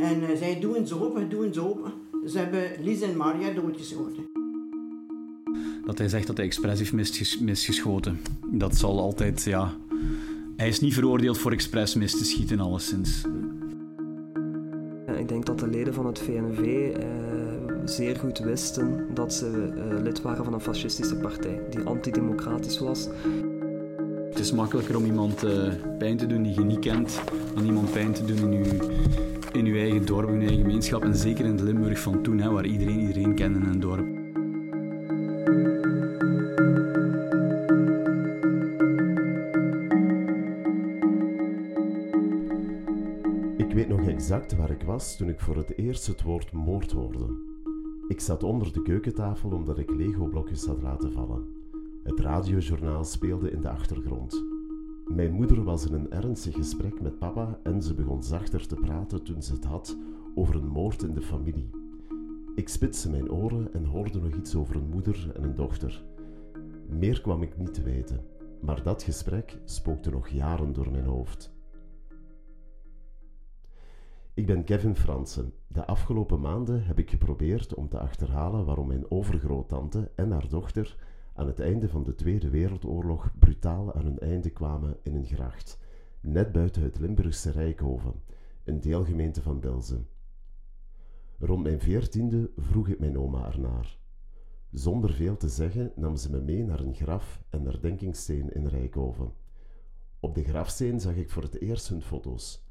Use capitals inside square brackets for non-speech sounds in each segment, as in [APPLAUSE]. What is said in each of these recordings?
En uh, zij doen ze open, doen ze open. Ze hebben Lies en Maria doodgeschoten. Dat hij zegt dat hij expres heeft misgeschoten. Dat zal altijd, ja... Hij is niet veroordeeld voor expres mis te schieten, alleszins. Ik denk dat de leden van het VNV eh, zeer goed wisten dat ze eh, lid waren van een fascistische partij die antidemocratisch was. Het is makkelijker om iemand uh, pijn te doen die je niet kent, dan iemand pijn te doen in je, in uw eigen dorp, in je eigen gemeenschap. En zeker in Limburg van toen, hè, waar iedereen iedereen kende in een dorp. Ik weet nog exact waar ik was toen ik voor het eerst het woord moord hoorde. Ik zat onder de keukentafel omdat ik Lego-blokjes had laten vallen. Het radiojournaal speelde in de achtergrond. Mijn moeder was in een ernstig gesprek met papa en ze begon zachter te praten toen ze het had over een moord in de familie. Ik spitste mijn oren en hoorde nog iets over een moeder en een dochter. Meer kwam ik niet te weten, maar dat gesprek spookte nog jaren door mijn hoofd. Ik ben Kevin Fransen. De afgelopen maanden heb ik geprobeerd om te achterhalen waarom mijn overgroottante en haar dochter aan het einde van de Tweede Wereldoorlog brutaal aan hun einde kwamen in een gracht, net buiten het Limburgse Rijkhoven, een deelgemeente van Belzen. Rond mijn veertiende vroeg ik mijn oma ernaar. Zonder veel te zeggen nam ze me mee naar een graf en herdenkingssteen in Rijkhoven. Op de grafsteen zag ik voor het eerst hun foto's.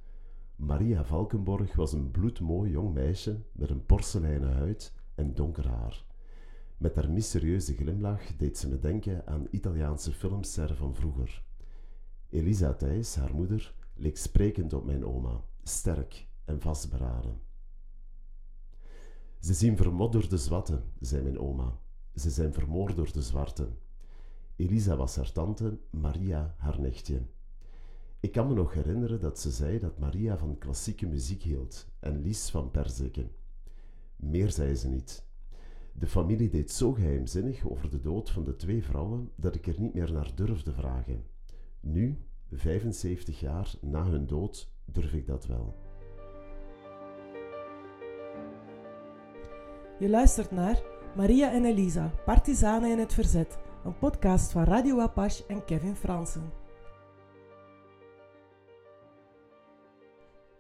Maria Valkenborg was een bloedmooi jong meisje met een porseleinen huid en donker haar. Met haar mysterieuze glimlach deed ze me denken aan Italiaanse filmsterren van vroeger. Elisa Thijs, haar moeder, leek sprekend op mijn oma, sterk en vastberaden. Ze zien vermodderde zwatten, zei mijn oma. Ze zijn vermoord door de zwarten. Elisa was haar tante, Maria haar nichtje. Ik kan me nog herinneren dat ze zei dat Maria van klassieke muziek hield en Lies van perziken. Meer zei ze niet. De familie deed zo geheimzinnig over de dood van de twee vrouwen dat ik er niet meer naar durfde vragen. Nu, 75 jaar na hun dood, durf ik dat wel. Je luistert naar Maria en Elisa, Partisanen in het Verzet, een podcast van Radio Apache en Kevin Fransen.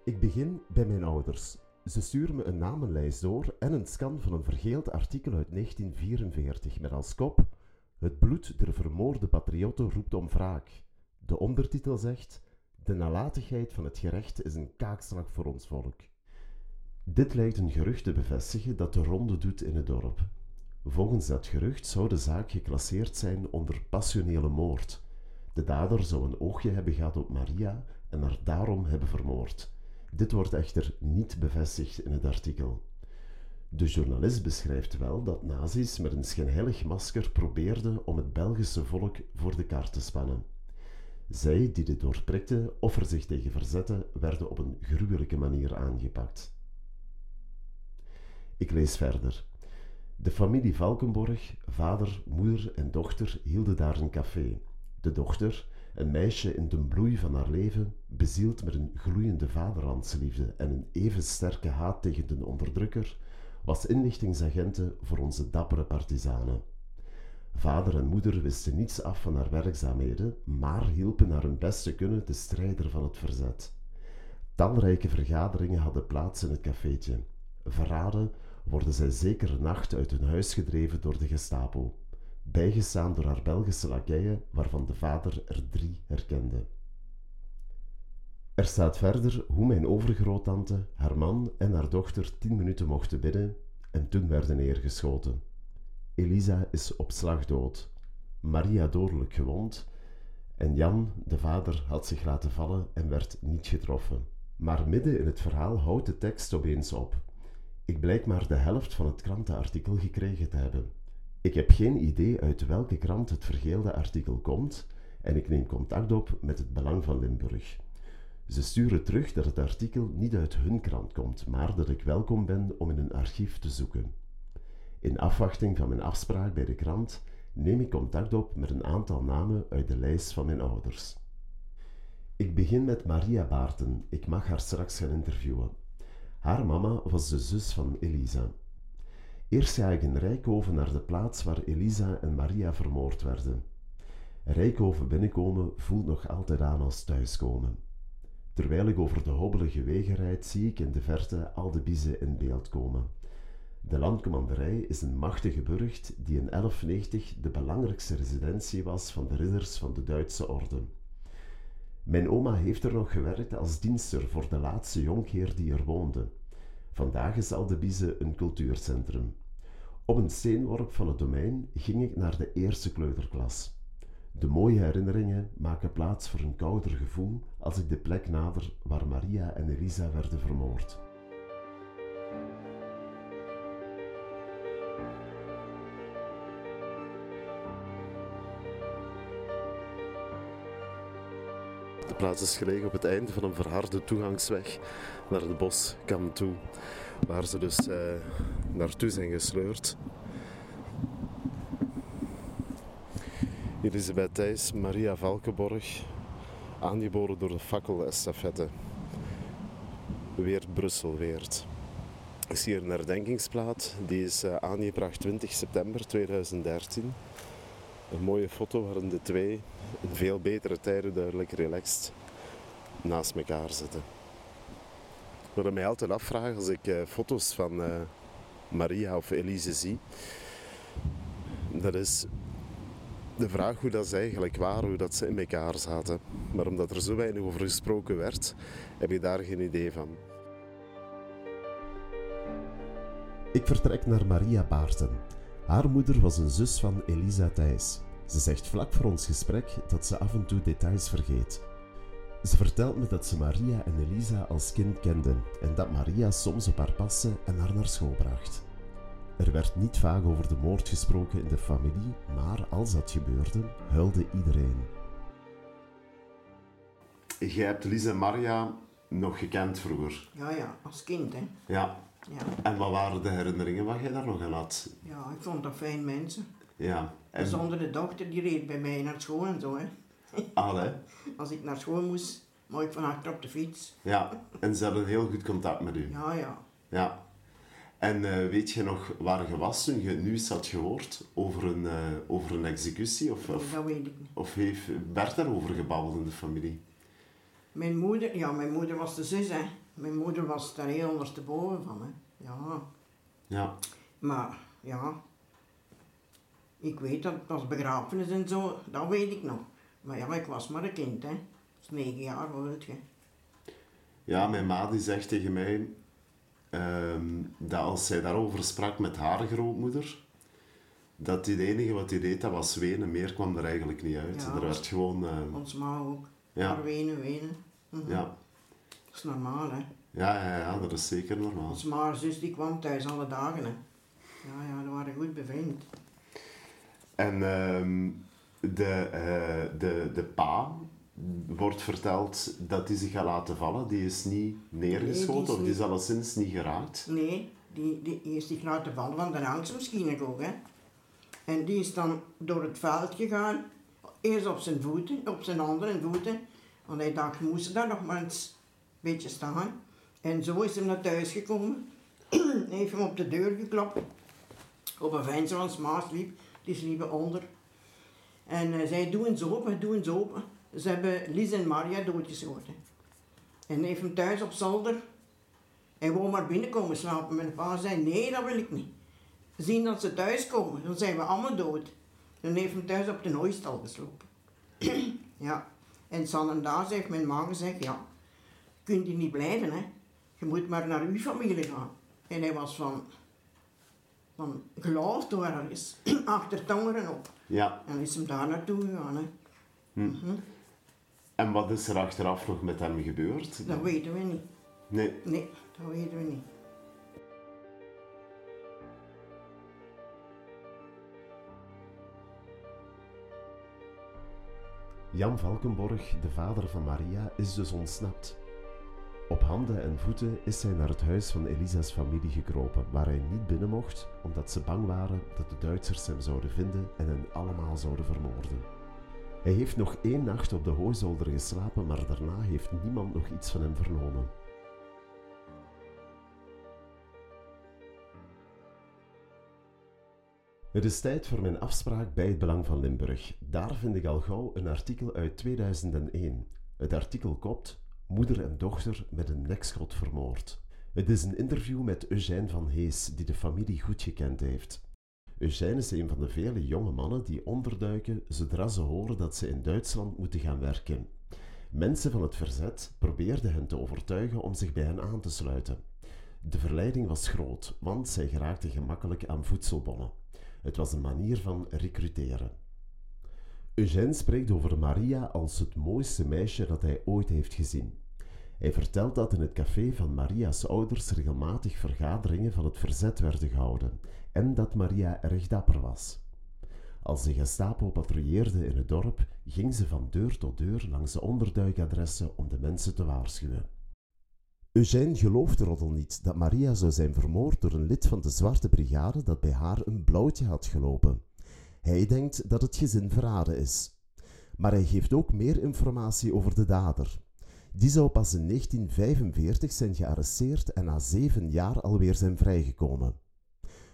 Ik begin bij mijn ouders. Ze sturen me een namenlijst door en een scan van een vergeeld artikel uit 1944 met als kop Het bloed der vermoorde patriotten roept om wraak. De ondertitel zegt De nalatigheid van het gerecht is een kaakslag voor ons volk. Dit lijkt een gerucht te bevestigen dat de ronde doet in het dorp. Volgens dat gerucht zou de zaak geclasseerd zijn onder passionele moord. De dader zou een oogje hebben gehad op Maria en haar daarom hebben vermoord. Dit wordt echter niet bevestigd in het artikel. De journalist beschrijft wel dat nazi's met een schijnheilig masker probeerden om het Belgische volk voor de kaart te spannen. Zij die dit doorprikten of er zich tegen verzetten, werden op een gruwelijke manier aangepakt. Ik lees verder. De familie Valkenborg, vader, moeder en dochter hielden daar een café. De dochter, een meisje in de bloei van haar leven, bezield met een gloeiende vaderlandsliefde en een even sterke haat tegen de onderdrukker, was inlichtingsagente voor onze dappere partizanen. Vader en moeder wisten niets af van haar werkzaamheden, maar hielpen naar hun beste kunnen de strijder van het verzet. Talrijke vergaderingen hadden plaats in het cafeetje. Verraden worden zij zeker nacht uit hun huis gedreven door de Gestapo bijgestaan door haar Belgische lakeien, waarvan de vader er drie herkende. Er staat verder hoe mijn overgroottante, haar man en haar dochter tien minuten mochten bidden en toen werden neergeschoten. Elisa is op slag dood, Maria dodelijk gewond en Jan, de vader, had zich laten vallen en werd niet getroffen. Maar midden in het verhaal houdt de tekst opeens op. Ik blijk maar de helft van het krantenartikel gekregen te hebben. Ik heb geen idee uit welke krant het vergeelde artikel komt en ik neem contact op met het Belang van Limburg. Ze sturen terug dat het artikel niet uit hun krant komt, maar dat ik welkom ben om in een archief te zoeken. In afwachting van mijn afspraak bij de krant neem ik contact op met een aantal namen uit de lijst van mijn ouders. Ik begin met Maria Baarten, ik mag haar straks gaan interviewen. Haar mama was de zus van Elisa. Eerst in Rijkoven naar de plaats waar Elisa en Maria vermoord werden. Rijkoven binnenkomen voelt nog altijd aan als thuiskomen. Terwijl ik over de hobbelige wegen rijd, zie ik in de verte al de biezen in beeld komen. De landcommanderij is een machtige burcht die in 1190 de belangrijkste residentie was van de ridders van de Duitse orde. Mijn oma heeft er nog gewerkt als dienster voor de laatste jonkheer die er woonde. Vandaag is Aldebiezen een cultuurcentrum. Op een steenworp van het domein ging ik naar de eerste kleuterklas. De mooie herinneringen maken plaats voor een kouder gevoel als ik de plek nader waar Maria en Elisa werden vermoord. Plaats is gelegen op het einde van een verharde toegangsweg naar de boskam toe, waar ze dus eh, naartoe zijn gesleurd. Elisabeth Thijs, Maria Valkenborg, aangeboren door de fakkelestafette. Weert Brussel, Weert. Zie hier een herdenkingsplaat, die is uh, aangebracht 20 september 2013. Een mooie foto waarin de twee in veel betere tijden duidelijk relaxed naast elkaar zitten. Wat ik mij altijd afvraag als ik uh, foto's van uh, Maria of Elise zie, dat is de vraag hoe dat ze eigenlijk waren, hoe dat ze in elkaar zaten. Maar omdat er zo weinig over gesproken werd, heb je daar geen idee van. Ik vertrek naar Maria Baarten. Haar moeder was een zus van Elisa Thijs. Ze zegt vlak voor ons gesprek dat ze af en toe details vergeet. Ze vertelt me dat ze Maria en Elisa als kind kende en dat Maria soms op haar paste en haar naar school bracht. Er werd niet vaak over de moord gesproken in de familie, maar als dat gebeurde, huilde iedereen. Jij hebt Elisa en Maria nog gekend vroeger? Ja, ja, als kind, hè. Ja. Ja, En wat waren de herinneringen wat jij daar nog aan had? ja ik vond dat fijn mensen. Ja. En, Bijzonder de dochter, die reed bij mij naar school en zo, hè. [LAUGHS] Allee. Als ik naar school moest, mocht ik van achter op de fiets. Ja. En ze hadden heel goed contact met u? [LAUGHS] Ja, ja. Ja. En eh, weet je nog waar je was toen je het nieuws had gehoord over een, eh, over een executie? Of, of, Dat weet ik niet. of heeft, werd daarover gebabbeld in de familie? Mijn moeder, ja, mijn moeder was de zus, hè. Mijn moeder was daar heel ondersteboven van, hè. Ja, Ja. maar, ja. Ik weet dat was begrafenis en zo, dat weet ik nog. Maar ja, ik was maar een kind, hè. Dat is negen jaar oud, hè. Ja, mijn ma die zegt tegen mij ehm, dat als zij daarover sprak met haar grootmoeder, dat het enige wat hij deed, dat was wenen. Meer kwam er eigenlijk niet uit. Ja, er werd gewoon... eh, Ons ma ook. Ja. Maar wenen, wenen. Mhm. ja. Dat is normaal, hè. Ja, ja, ja, dat is zeker normaal. Ons ma zus die kwam thuis alle dagen, hè. Ja, ja, die waren goed bevriend. En ehm, de, eh, de, de pa wordt verteld dat hij zich gaat laten vallen. Die is niet neergeschoten Nee, die is of die is niet- alleszins niet geraakt. Nee, die, die is zich laten vallen van de angst misschien ook, hè. En die is dan door het veld gegaan. Eerst op zijn voeten, op zijn handen en voeten. Want hij dacht, moest daar nog maar eens een beetje staan. En zo is hij naar thuis gekomen. [CLEARS THROAT] hij heeft hem op de deur geklopt. Op een venster, want zijn ma sliep. Die sliepen onder. En hij zei, doe eens open, doe eens open. Ze hebben Lies en Maria doodgeschoten. En hij heeft hem thuis op zolder hij wou maar binnenkomen slapen. Mijn pa zei, nee, dat wil ik niet. Zien dat ze thuis komen, dan zijn we allemaal dood. Dan heeft hem thuis op de hooistal geslopen. [CLEARS THROAT] ja. En San daar heeft mijn ma gezegd, ja, kunt u niet blijven, hè. Je moet maar naar uw familie gaan. En hij was van, van geloof door ergens, [CLEARS THROAT] achter tongeren op. Ja. En is hem daar naartoe gegaan, hè. En wat is er achteraf nog met hem gebeurd? Dat weten we niet. Nee. Nee, dat weten we niet. Jan Valkenborg, de vader van Maria, is dus ontsnapt. Op handen en voeten is hij naar het huis van Elisa's familie gekropen, waar hij niet binnen mocht omdat ze bang waren dat de Duitsers hem zouden vinden en hen allemaal zouden vermoorden. Hij heeft nog één nacht op de hooizolder geslapen, maar daarna heeft niemand nog iets van hem vernomen. Het is tijd voor mijn afspraak bij het Belang van Limburg. Daar vind ik al gauw een artikel uit 2001. Het artikel kopt Moeder en dochter met een nekschot vermoord. Het is een interview met Eugène van Hees, die de familie goed gekend heeft. Eugène is een van de vele jonge mannen die onderduiken zodra ze horen dat ze in Duitsland moeten gaan werken. Mensen van het verzet probeerden hen te overtuigen om zich bij hen aan te sluiten. De verleiding was groot, want zij geraakten gemakkelijk aan voedselbonnen. Het was een manier van recruteren. Eugène spreekt over Maria als het mooiste meisje dat hij ooit heeft gezien. Hij vertelt dat in het café van Maria's ouders regelmatig vergaderingen van het verzet werden gehouden en dat Maria erg dapper was. Als de Gestapo patrouilleerde in het dorp, ging ze van deur tot deur langs de onderduikadressen om de mensen te waarschuwen. Eugène gelooft roddel niet dat Maria zou zijn vermoord door een lid van de Zwarte Brigade dat bij haar een blauwtje had gelopen. Hij denkt dat het gezin verraden is. Maar hij geeft ook meer informatie over de dader. Die zou pas in 1945 zijn gearresteerd en na zeven jaar alweer zijn vrijgekomen.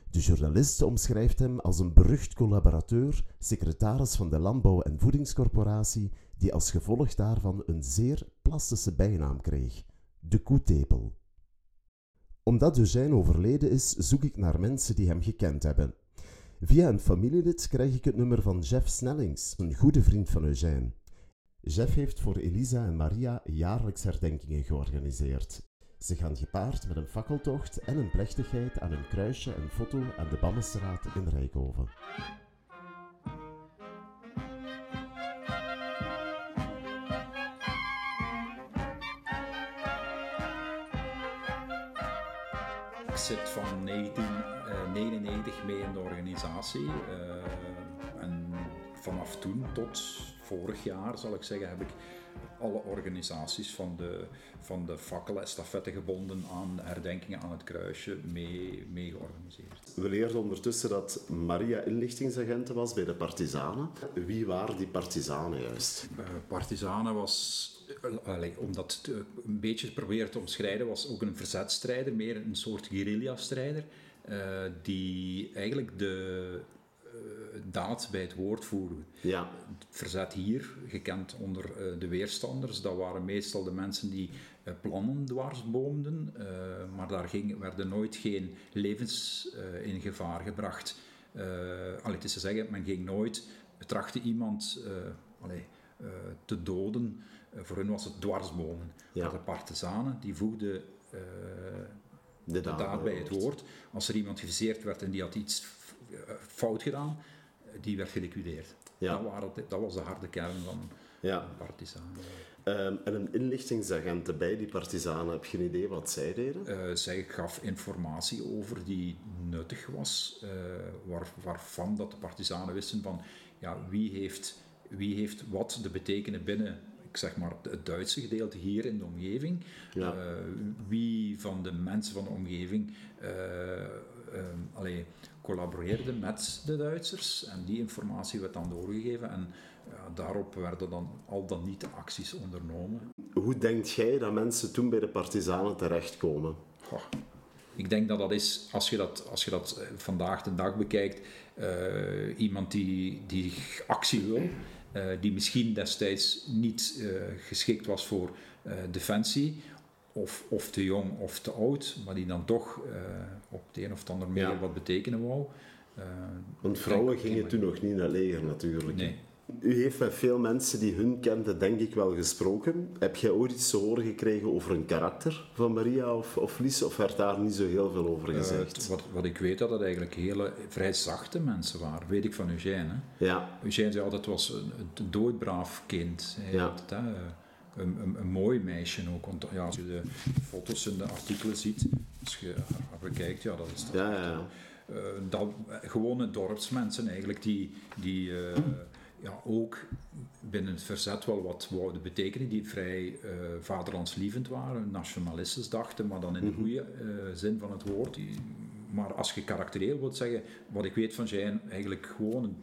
De journalist omschrijft hem als een berucht collaborateur, secretaris van de Landbouw- en Voedingscorporatie, die als gevolg daarvan een zeer plastische bijnaam kreeg: de koetepel. Omdat Eugène overleden is, zoek ik naar mensen die hem gekend hebben. Via een familielid krijg ik het nummer van Jeff Snellings, een goede vriend van Eugène. Jeff heeft voor Elisa en Maria jaarlijks herdenkingen georganiseerd. Ze gaan gepaard met een fakkeltocht en een plechtigheid aan een kruisje en foto aan de Bammenstraat in Rijkoven. Ik zit van 1999 mee in de organisatie. eh, en vanaf toen tot vorig jaar, zal ik zeggen, heb ik alle organisaties van de, van de fakkelen, gebonden aan herdenkingen aan het kruisje mee, mee georganiseerd. We leerden ondertussen dat Maria inlichtingsagenten was bij de partizanen. Wie waren die partizanen juist? Uh, partizanen was, uh, allee, om dat te, een beetje te proberen te omschrijven, was ook een verzetstrijder, meer een soort guerrilla-strijder, die eigenlijk de daad bij het woord voeren. Ja. Het verzet hier, gekend onder uh, de weerstanders, dat waren meestal de mensen die uh, plannen dwarsboomden, uh, maar daar ging, werden nooit geen levens in gevaar gebracht. allee, het is te zeggen, men ging nooit trachten iemand allee, te doden. voor hun was het dwarsbomen. Ja. Maar de partisanen, die voegden de de daad bij het woord. Als er iemand geviseerd werd en die had iets fout gedaan, die werd geliquideerd. Ja. Dat, waren, dat, was de harde kern van Ja. partisanen. Ehm, en een inlichtingsagent bij die partizanen, heb je een idee wat zij deden? Eh, zij gaf informatie over die nuttig was, eh, waar, waarvan dat de partisanen wisten van ja, wie, heeft, wie heeft wat te betekenen binnen zeg maar, het Duitse gedeelte hier in de omgeving. Ja. Uh, wie van de mensen van de omgeving uh, uh, allee, collaboreerde met de Duitsers. En die informatie werd dan doorgegeven. En daarop werden dan al dan niet de acties ondernomen. Hoe denkt jij dat mensen toen bij de partizanen terechtkomen? Goh. Ik denk dat dat is, als je dat, als je dat vandaag de dag bekijkt, iemand die, die actie wil. Uh, die misschien destijds niet uh, geschikt was voor uh, defensie, of, of te jong of te oud, maar die dan toch op de een of andere manier Ja. wat betekenen wou. Want vrouwen gingen toen nog niet naar leger natuurlijk. Nee. U heeft met veel mensen die hun kenden, denk ik wel gesproken. Heb jij ooit iets te horen gekregen over een karakter van Maria of, of Lies, of werd daar niet zo heel veel over gezegd? Uh, wat, wat ik weet, dat het eigenlijk hele vrij zachte mensen waren. Weet ik van Eugène. Hè? Ja. Eugène zei altijd, het was een, een doodbraaf kind. Ja. hè, een, een, een mooi meisje ook. Want ja, als je de foto's en de artikelen ziet, als je haar bekijkt, ja, dat is dat. Ja, ja, ja. Uh, dat, gewone dorpsmensen eigenlijk, die, die uh, ja, ook binnen het verzet wel wat wouden betekenen, die vrij uh, vaderlandslievend waren, nationalistisch dachten, maar dan in de goede uh, zin van het woord. Maar als je karakterieel wilt zeggen, wat ik weet van zijn eigenlijk gewoon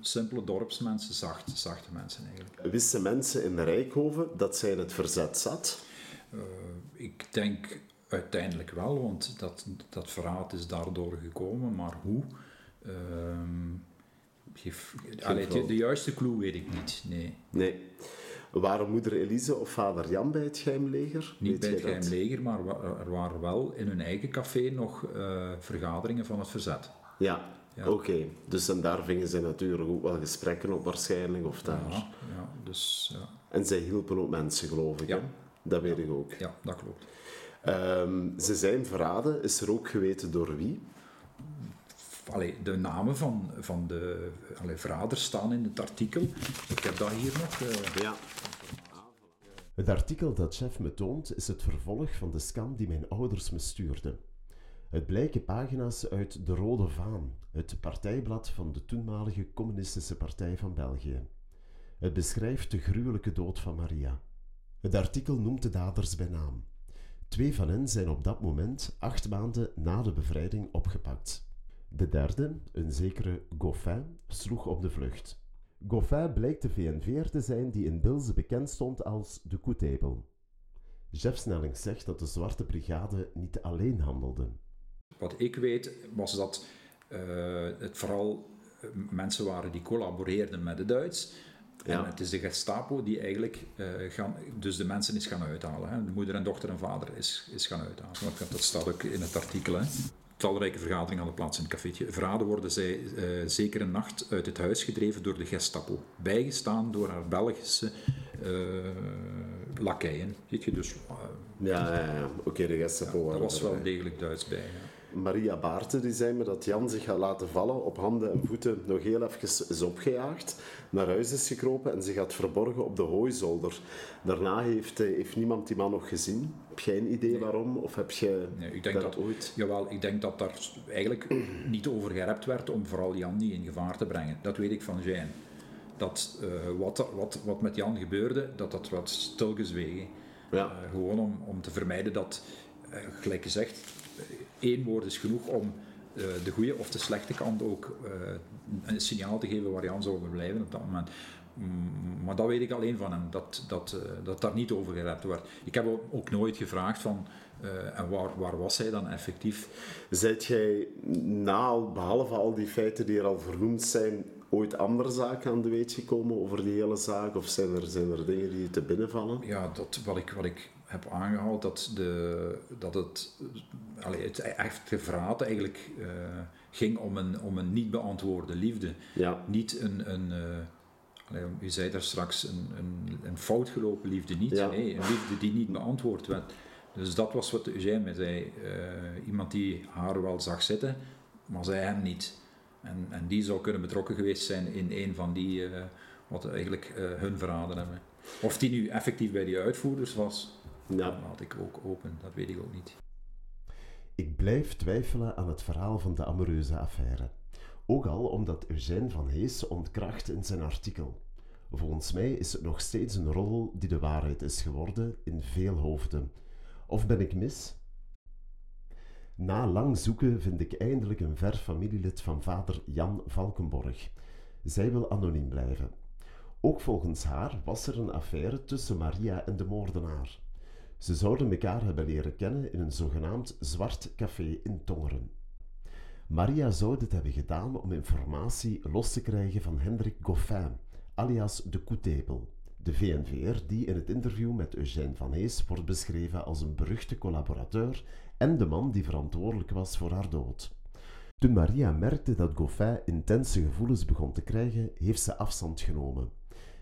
simpele dorpsmensen, zacht, zachte mensen eigenlijk. Wisten mensen in Rijkhoven dat zij in het verzet zat? Uh, ik denk uiteindelijk wel, want dat, dat verraad is daardoor gekomen, maar hoe? Ehm, geef, allee, de, de juiste clue weet ik niet, nee. Nee. Waren moeder Elise of vader Jan bij het geheimleger? Niet Weet bij het geheimleger, maar er waren wel in hun eigen café nog eh, vergaderingen van het verzet. Ja, Ja. oké. Dus en daar vingen ze natuurlijk ook wel gesprekken op waarschijnlijk, of daar. Ja, ja, dus ja, En zij hielpen ook mensen, geloof ik. Ja. Hè? Dat weet ik ook. ja, dat klopt. Ehm, ze zijn verraden. Is er ook geweten door wie? Allee, de namen van, van de allee, verraders staan in het artikel. Ik heb dat hier nog. eh, Ja. Het artikel dat chef me toont is het vervolg van de scan die mijn ouders me stuurden. Het blijken pagina's uit De Rode Vaan, het partijblad van de toenmalige Communistische Partij van België. Het beschrijft de gruwelijke dood van Maria. Het artikel noemt de daders bij naam. Twee van hen zijn op dat moment acht maanden na de bevrijding opgepakt. De derde, een zekere Goffin, sloeg op de vlucht. Goffin blijkt de VNV'er te zijn die in Bilze bekend stond als de Koetebel. Jeff Snelling zegt dat de Zwarte Brigade niet alleen handelde. Wat ik weet was dat eh, het vooral eh, mensen waren die collaboreerden met de Duits. Ja. En het is de Gestapo die eigenlijk eh, gaan, dus de mensen is gaan uithalen. Hè. De moeder en dochter en vader is, is gaan uithalen. Dat, dat staat ook in het artikel. Hè. Talrijke vergaderingen hadden plaats in het cafeetje. Verraden worden zij eh, zeker een nacht uit het huis gedreven door de Gestapo. Bijgestaan door haar Belgische eh lakeien. Je dus, eh, Ja, ja, ja. oké, de Gestapo dat waren was wel degelijk Duits bij. ja. Maria Baarten die zei me dat Jan zich had laten vallen, op handen en voeten nog heel even is opgejaagd, naar huis is gekropen en zich had verborgen op de hooizolder. Daarna heeft, eh, heeft niemand die man nog gezien. Heb jij een idee waarom? Of heb je Nee, ik denk dat, ooit... Jawel, ik denk dat daar eigenlijk [CLEARS THROAT] niet over gerept werd om vooral Jan niet in gevaar te brengen. Dat weet ik van Jean. Dat eh, wat, wat, wat met Jan gebeurde, dat dat wat stilgezwegen. Ja. Eh, gewoon om, om te vermijden dat, gelijk gezegd, één woord is genoeg om eh, de goede of de slechte kant ook eh, een signaal te geven waar Jan zou blijven op dat moment. Mm, Maar dat weet ik alleen van hem, dat, dat, eh, dat daar niet over gerept werd. Ik heb ook- nooit gevraagd van, en waar, waar was hij dan effectief? Zijt jij na, behalve al die feiten die er al vernoemd zijn, ooit andere zaken aan de weet gekomen over die hele zaak? Of zijn er, zijn er dingen die te binnenvallen? Ja, dat, wat, ik, wat ik heb aangehaald, dat, de, dat het, allee, het echte verraad eigenlijk eh, ging om een, om een niet beantwoorde liefde. Ja. Niet een, een eh, allee, u zei daar straks, een, een, een fout gelopen liefde niet. Ja. Nee, een liefde die niet beantwoord werd. Dus dat was wat Eugène mij zei. Eh, iemand die haar wel zag zitten, maar zij hem niet. En, en die zou kunnen betrokken geweest zijn in een van die, eh, wat eigenlijk eh, hun verraden hebben. Of die nu effectief bij die uitvoerders was, Ja. dat laat ik ook open. Dat weet ik ook niet. Ik blijf twijfelen aan het verhaal van de amoureuze affaire. Ook al omdat Eugène van Hees ontkracht in zijn artikel. Volgens mij is het nog steeds een rol die de waarheid is geworden in veel hoofden. Of ben ik mis? Na lang zoeken vind ik eindelijk een ver familielid van vader Jan Valkenborg. Zij wil anoniem blijven. Ook volgens haar was er een affaire tussen Maria en de moordenaar. Ze zouden elkaar hebben leren kennen in een zogenaamd zwart café in Tongeren. Maria zou dit hebben gedaan om informatie los te krijgen van Hendrik Goffin, alias de Koetebel, de VNVR die in het interview met Eugène van Hees wordt beschreven als een beruchte collaborateur en de man die verantwoordelijk was voor haar dood. Toen Maria merkte dat Goffin intense gevoelens begon te krijgen, heeft ze afstand genomen.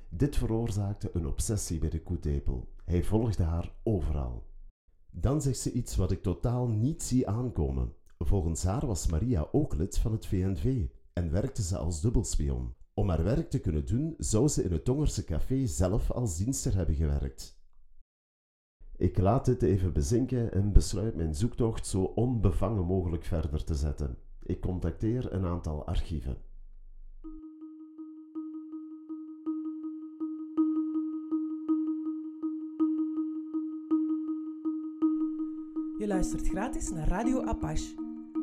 Dit veroorzaakte een obsessie bij de koetepel. Hij volgde haar overal. Dan zegt ze iets wat ik totaal niet zie aankomen. Volgens haar was Maria ook lid van het VNV en werkte ze als dubbelspion. Om haar werk te kunnen doen, zou ze in het Tongerse café zelf als dienster hebben gewerkt. Ik laat dit even bezinken en besluit mijn zoektocht zo onbevangen mogelijk verder te zetten. Ik contacteer een aantal archieven. Je luistert gratis naar Radio Apache,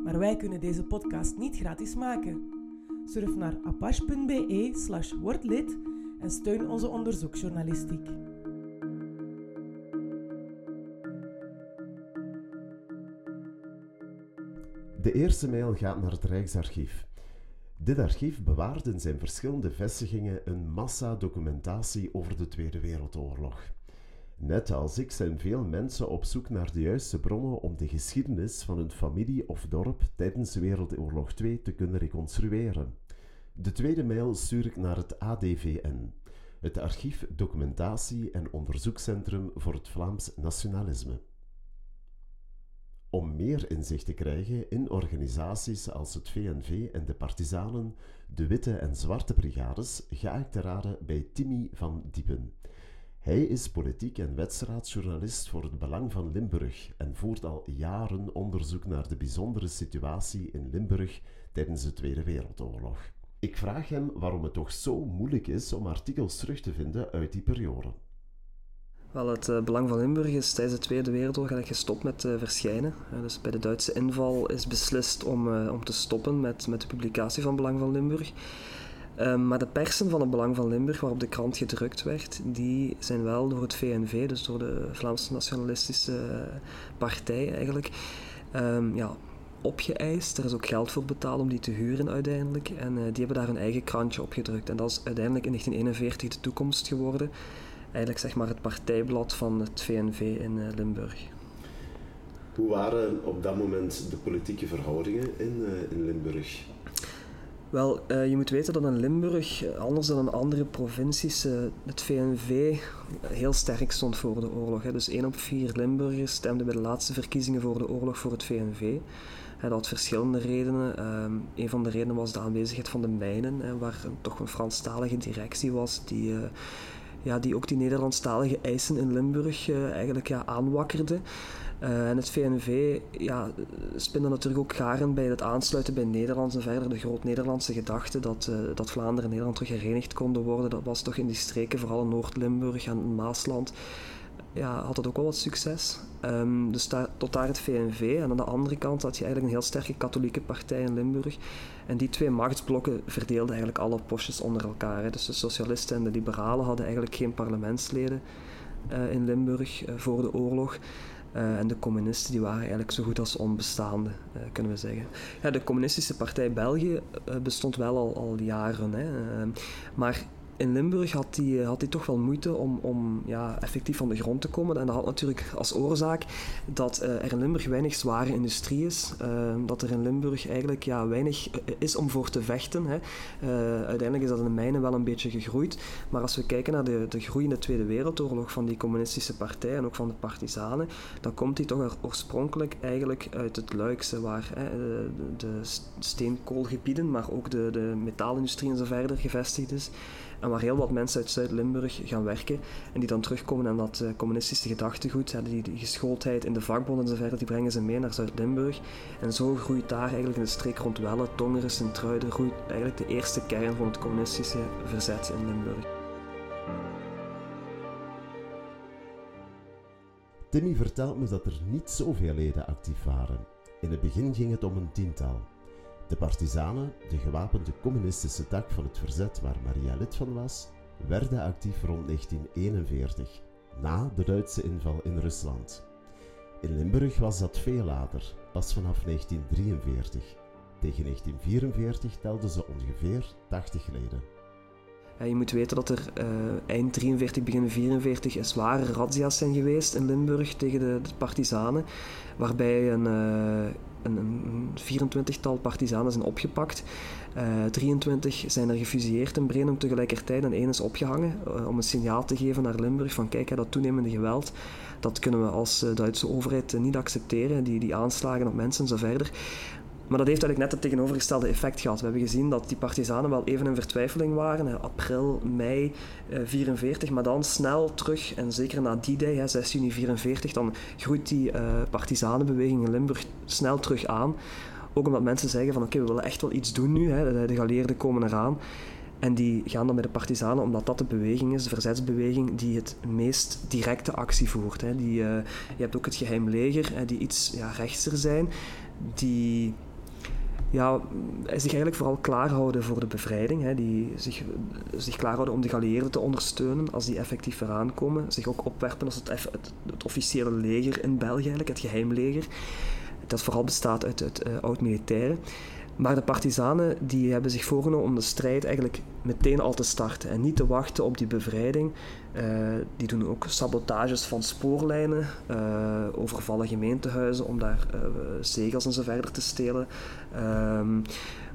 maar wij kunnen deze podcast niet gratis maken. Surf naar apache.be slash wordlid en steun onze onderzoeksjournalistiek. De eerste mail gaat naar het Rijksarchief. Dit archief bewaart in zijn verschillende vestigingen een massa documentatie over de Tweede Wereldoorlog. Net als ik zijn veel mensen op zoek naar de juiste bronnen om de geschiedenis van hun familie of dorp tijdens Wereldoorlog 2 te kunnen reconstrueren. De tweede mail stuur ik naar het ADVN, het Archief Documentatie en Onderzoekscentrum voor het Vlaams Nationalisme. Om meer inzicht te krijgen in organisaties als het VNV en de Partizanen, de Witte en Zwarte Brigades, ga ik te raden bij Timmy van Diepen. Hij is politiek en wedstraadsjournalist voor het Belang van Limburg en voert al jaren onderzoek naar de bijzondere situatie in Limburg tijdens de Tweede Wereldoorlog. Ik vraag hem waarom het toch zo moeilijk is om artikels terug te vinden uit die periode. Wel, het uh, Belang van Limburg is tijdens de Tweede Wereldoorlog gestopt met uh, verschijnen. Dus bij de Duitse inval is beslist om, om te stoppen met, met de publicatie van Belang van Limburg. Ehm, maar de persen van het Belang van Limburg, waarop de krant gedrukt werd, die zijn wel door het VNV, dus door de Vlaamse Nationalistische Partij eigenlijk, um, ja, opgeëist. Er is ook geld voor betaald om die te huren uiteindelijk. En die hebben daar hun eigen krantje opgedrukt. En dat is uiteindelijk in 1941 de toekomst geworden eigenlijk zeg maar het partijblad van het VNV in uh, Limburg. Hoe waren op dat moment de politieke verhoudingen in, uh, in Limburg? Wel, uh, je moet weten dat in Limburg, anders dan in andere provincies, het VNV heel sterk stond voor de oorlog. Hè. Dus 1 op 4 Limburgers stemde bij de laatste verkiezingen voor de oorlog voor het VNV. Dat had verschillende redenen. Um, een van de redenen was de aanwezigheid van de mijnen, hè, waar toch een Franstalige directie was die ja, die ook die Nederlandstalige eisen in Limburg uh, eigenlijk ja, aanwakkerde. Uh, en het VNV ja, spinde natuurlijk ook garen bij het aansluiten bij Nederlands en verder de groot-Nederlandse gedachte dat, uh, dat Vlaanderen en Nederland terug herenigd konden worden. Dat was toch in die streken, vooral Noord-Limburg en Maasland, ja, had dat ook wel wat succes. Um, dus tot daar het VNV. En aan de andere kant had je eigenlijk een heel sterke katholieke partij in Limburg. En die twee machtsblokken verdeelden eigenlijk alle postjes onder elkaar. Hè. Dus de socialisten en de liberalen hadden eigenlijk geen parlementsleden uh, in Limburg uh, voor de oorlog. Uh, en de communisten die waren eigenlijk zo goed als onbestaande, kunnen we zeggen. Ja, de Communistische Partij België bestond wel al, al jaren. Hè, maar in Limburg had hij, had hij toch wel moeite om, om ja, effectief van de grond te komen. En dat had natuurlijk als oorzaak dat uh, er in Limburg weinig zware industrie is. Uh, dat er in Limburg eigenlijk ja, weinig is om voor te vechten. Hè. Uiteindelijk is dat in de mijnen wel een beetje gegroeid. Maar als we kijken naar de, de groei in de Tweede Wereldoorlog van die communistische partij en ook van de partisanen, dan komt die toch oorspronkelijk eigenlijk uit het Luikse, waar hè, de, de steenkoolgebieden, maar ook de, de metaalindustrie en zo verder gevestigd is. En waar heel wat mensen uit Zuid-Limburg gaan werken en die dan terugkomen aan dat uh, communistische gedachtegoed, die, die geschooldheid in de vakbond enzovoort, die brengen ze mee naar Zuid-Limburg. En zo groeit daar eigenlijk in de streek rond Welle, Tongeren, Sint-Truiden, groeit eigenlijk de eerste kern van het communistische verzet in Limburg. Timmy vertelt me dat er niet zoveel leden actief waren. In het begin ging het om een tiental. De partizanen, de gewapende communistische tak van het verzet waar Maria lid van was, werden actief rond 1941, na de Duitse inval in Rusland. In Limburg was dat veel later, pas vanaf 1943. Tegen 1944 telden ze ongeveer 80 leden. Je moet weten dat er uh, eind 43, begin 44 zware razzia's zijn geweest in Limburg tegen de, de partizanen, waarbij een, uh, een, een 24-tal partizanen zijn opgepakt. Uh, eh, 23 zijn er gefusilleerd in Brenum tegelijkertijd en één is opgehangen om een signaal te geven naar Limburg van kijk, dat toenemende geweld, dat kunnen we als Duitse overheid niet accepteren, die, die aanslagen op mensen en zo verder. Maar dat heeft eigenlijk net het tegenovergestelde effect gehad. We hebben gezien dat die partizanen wel even in vertwijfeling waren, april, mei 44, maar dan snel terug, en zeker na die day, 6 juni 44, dan groeit die uh, partizanenbeweging in Limburg snel terug aan. Ook omdat mensen zeggen van oké, we willen echt wel iets doen nu, hè, de geallieerden komen eraan. En die gaan dan met de partizanen, omdat dat de beweging is, de verzetsbeweging, die het meest directe actie voert. Hè. Die, uh, je hebt ook het geheim leger, hè, die iets ja, rechtser zijn, die ja, zich eigenlijk vooral klaarhouden voor de bevrijding. Hè, die zich, zich klaarhouden om de geallieerden te ondersteunen als die effectief eraan komen. Zich ook opwerpen als het, het, officiële leger in België, eigenlijk, het geheimleger. Dat vooral bestaat uit, het uh, oud-militairen. Maar de partizanen die hebben zich voorgenomen om de strijd eigenlijk meteen al te starten en niet te wachten op die bevrijding. Uh, die doen ook sabotages van spoorlijnen, uh, overvallen gemeentehuizen om daar uh, zegels en zo verder te stelen. Ehm,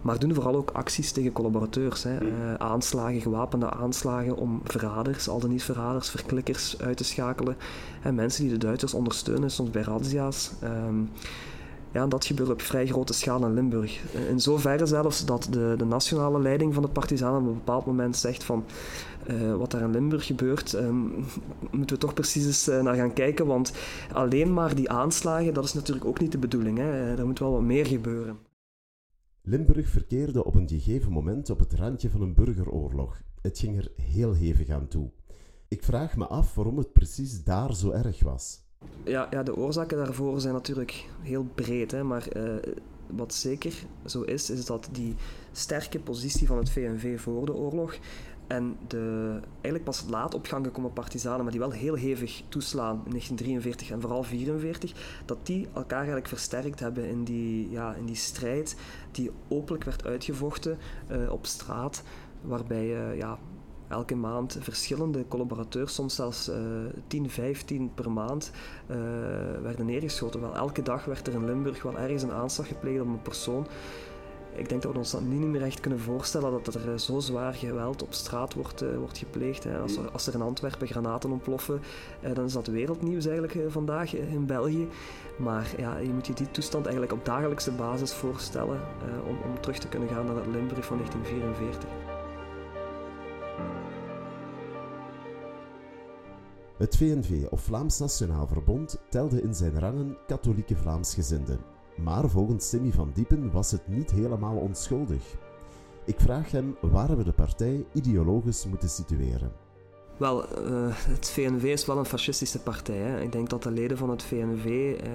maar doen vooral ook acties tegen collaborateurs. Hè. Mm. aanslagen, gewapende aanslagen om verraders, al dan niet verraders, verklikkers uit te schakelen. En mensen die de Duitsers ondersteunen, soms bij razzia's. Um, ja, dat gebeurt op vrij grote schaal in Limburg. In zoverre zelfs dat de, de nationale leiding van de partizanen op een bepaald moment zegt van uh, wat daar in Limburg gebeurt, um, moeten we toch precies eens uh, naar gaan kijken. Want alleen maar die aanslagen, dat is natuurlijk ook niet de bedoeling. Hè. Er moet wel wat meer gebeuren. Limburg verkeerde op een gegeven moment op het randje van een burgeroorlog. Het ging er heel hevig aan toe. Ik vraag me af waarom het precies daar zo erg was. Ja, ja, de oorzaken daarvoor zijn natuurlijk heel breed. Hè, maar uh, wat zeker zo is, is dat die sterke positie van het VNV voor de oorlog en de eigenlijk pas laat op gang gekomen partizanen, maar die wel heel hevig toeslaan in 1943 en vooral 1944, dat die elkaar eigenlijk versterkt hebben in die, ja, in die strijd die openlijk werd uitgevochten uh, op straat, waarbij uh, ja, elke maand verschillende collaborateurs, soms zelfs uh, 10, 15 per maand, uh, werden neergeschoten. Wel, elke dag werd er in Limburg wel ergens een aanslag gepleegd op een persoon. Ik denk dat we ons dat niet meer echt kunnen voorstellen dat er zo zwaar geweld op straat wordt, uh, wordt gepleegd. Hè. Als, er, als er in Antwerpen granaten ontploffen, uh, dan is dat wereldnieuws eigenlijk vandaag in België. Maar ja, je moet je die toestand eigenlijk op dagelijkse basis voorstellen om, om terug te kunnen gaan naar het Limburg van 1944. Het VNV, of Vlaams Nationaal Verbond, telde in zijn rangen katholieke Vlaamsgezinden. Maar volgens Timmy van Diepen was het niet helemaal onschuldig. Ik vraag hem waar we de partij ideologisch moeten situeren. Wel, uh, het VNV is wel een fascistische partij. Hè. Ik denk dat de leden van het VNV eh,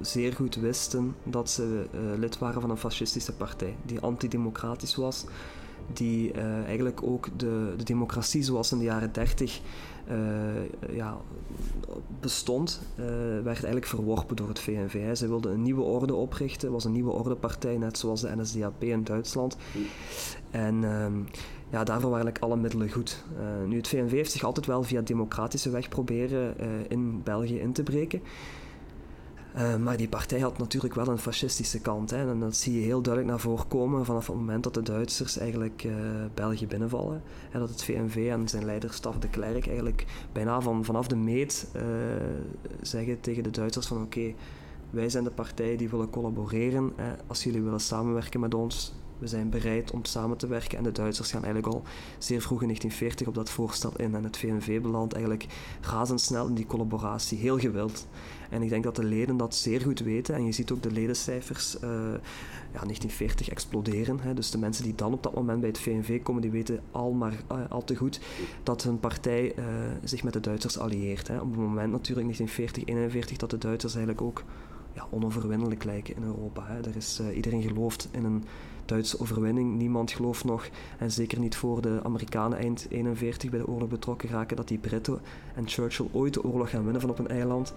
zeer goed wisten dat ze uh, lid waren van een fascistische partij, die antidemocratisch was, die eigenlijk ook de, de democratie zoals in de jaren 30 uh, ja, bestond, uh, werd eigenlijk verworpen door het VNV. Ze wilden een nieuwe orde oprichten, was een nieuwe ordepartij, net zoals de NSDAP in Duitsland. En um, ja, daarvoor waren eigenlijk alle middelen goed. Uh, nu, het VNV heeft zich altijd wel via democratische weg proberen in België in te breken. Uh, maar die partij had natuurlijk wel een fascistische kant. Hè, en dat zie je heel duidelijk naar voren komen vanaf het moment dat de Duitsers eigenlijk uh, België binnenvallen. En dat het VNV en zijn leider Staf de Klerk eigenlijk bijna van, vanaf de meet uh, zeggen tegen de Duitsers van oké, wij zijn de partij die willen collaboreren. Hè, als jullie willen samenwerken met ons, we zijn bereid om samen te werken. En de Duitsers gaan eigenlijk al zeer vroeg in 1940 op dat voorstel in. En het VNV belandt eigenlijk razendsnel in die collaboratie, heel gewild. En ik denk dat de leden dat zeer goed weten. En je ziet ook de ledencijfers uh, ja, 1940 exploderen. Hè. Dus de mensen die dan op dat moment bij het VNV komen, die weten al maar uh, al te goed dat hun partij uh, zich met de Duitsers allieert. Hè. Op het moment natuurlijk 1940, 1941 dat de Duitsers eigenlijk ook ja, onoverwinnelijk lijken in Europa. Hè. Er is, iedereen gelooft in een Duitse overwinning. Niemand gelooft nog, en zeker niet voor de Amerikanen eind 41 bij de oorlog betrokken raken, dat die Britten en Churchill ooit de oorlog gaan winnen van op een eiland.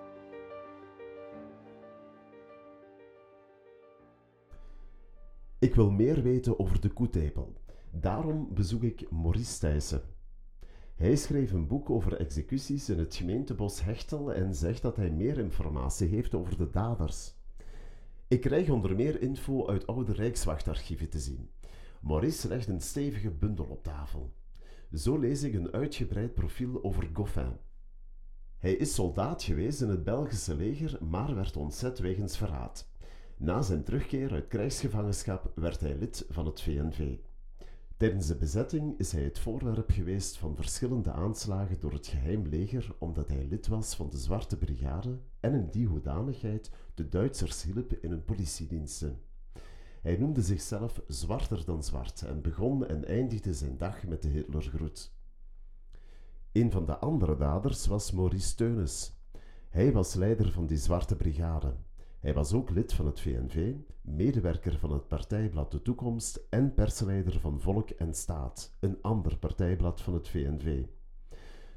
Ik wil meer weten over de koetepel. Daarom bezoek ik Maurice Thijssen. Hij schreef een boek over executies in het gemeentebos Hechtel en zegt dat hij meer informatie heeft over de daders. Ik krijg onder meer info uit oude Rijkswachtarchieven te zien. Maurice legt een stevige bundel op tafel. Zo lees ik een uitgebreid profiel over Goffin. Hij is soldaat geweest in het Belgische leger, maar werd ontzet wegens verraad. Na zijn terugkeer uit krijgsgevangenschap werd hij lid van het VNV. Tijdens de bezetting is hij het voorwerp geweest van verschillende aanslagen door het geheim leger omdat hij lid was van de Zwarte Brigade en in die hoedanigheid de Duitsers hielp in hun politiediensten. Hij noemde zichzelf zwarter dan zwart en begon en eindigde zijn dag met de Hitlergroet. Een van de andere daders was Maurice Teunis. Hij was leider van die Zwarte Brigade. Hij was ook lid van het VNV, medewerker van het partijblad De Toekomst en persleider van Volk en Staat, een ander partijblad van het VNV.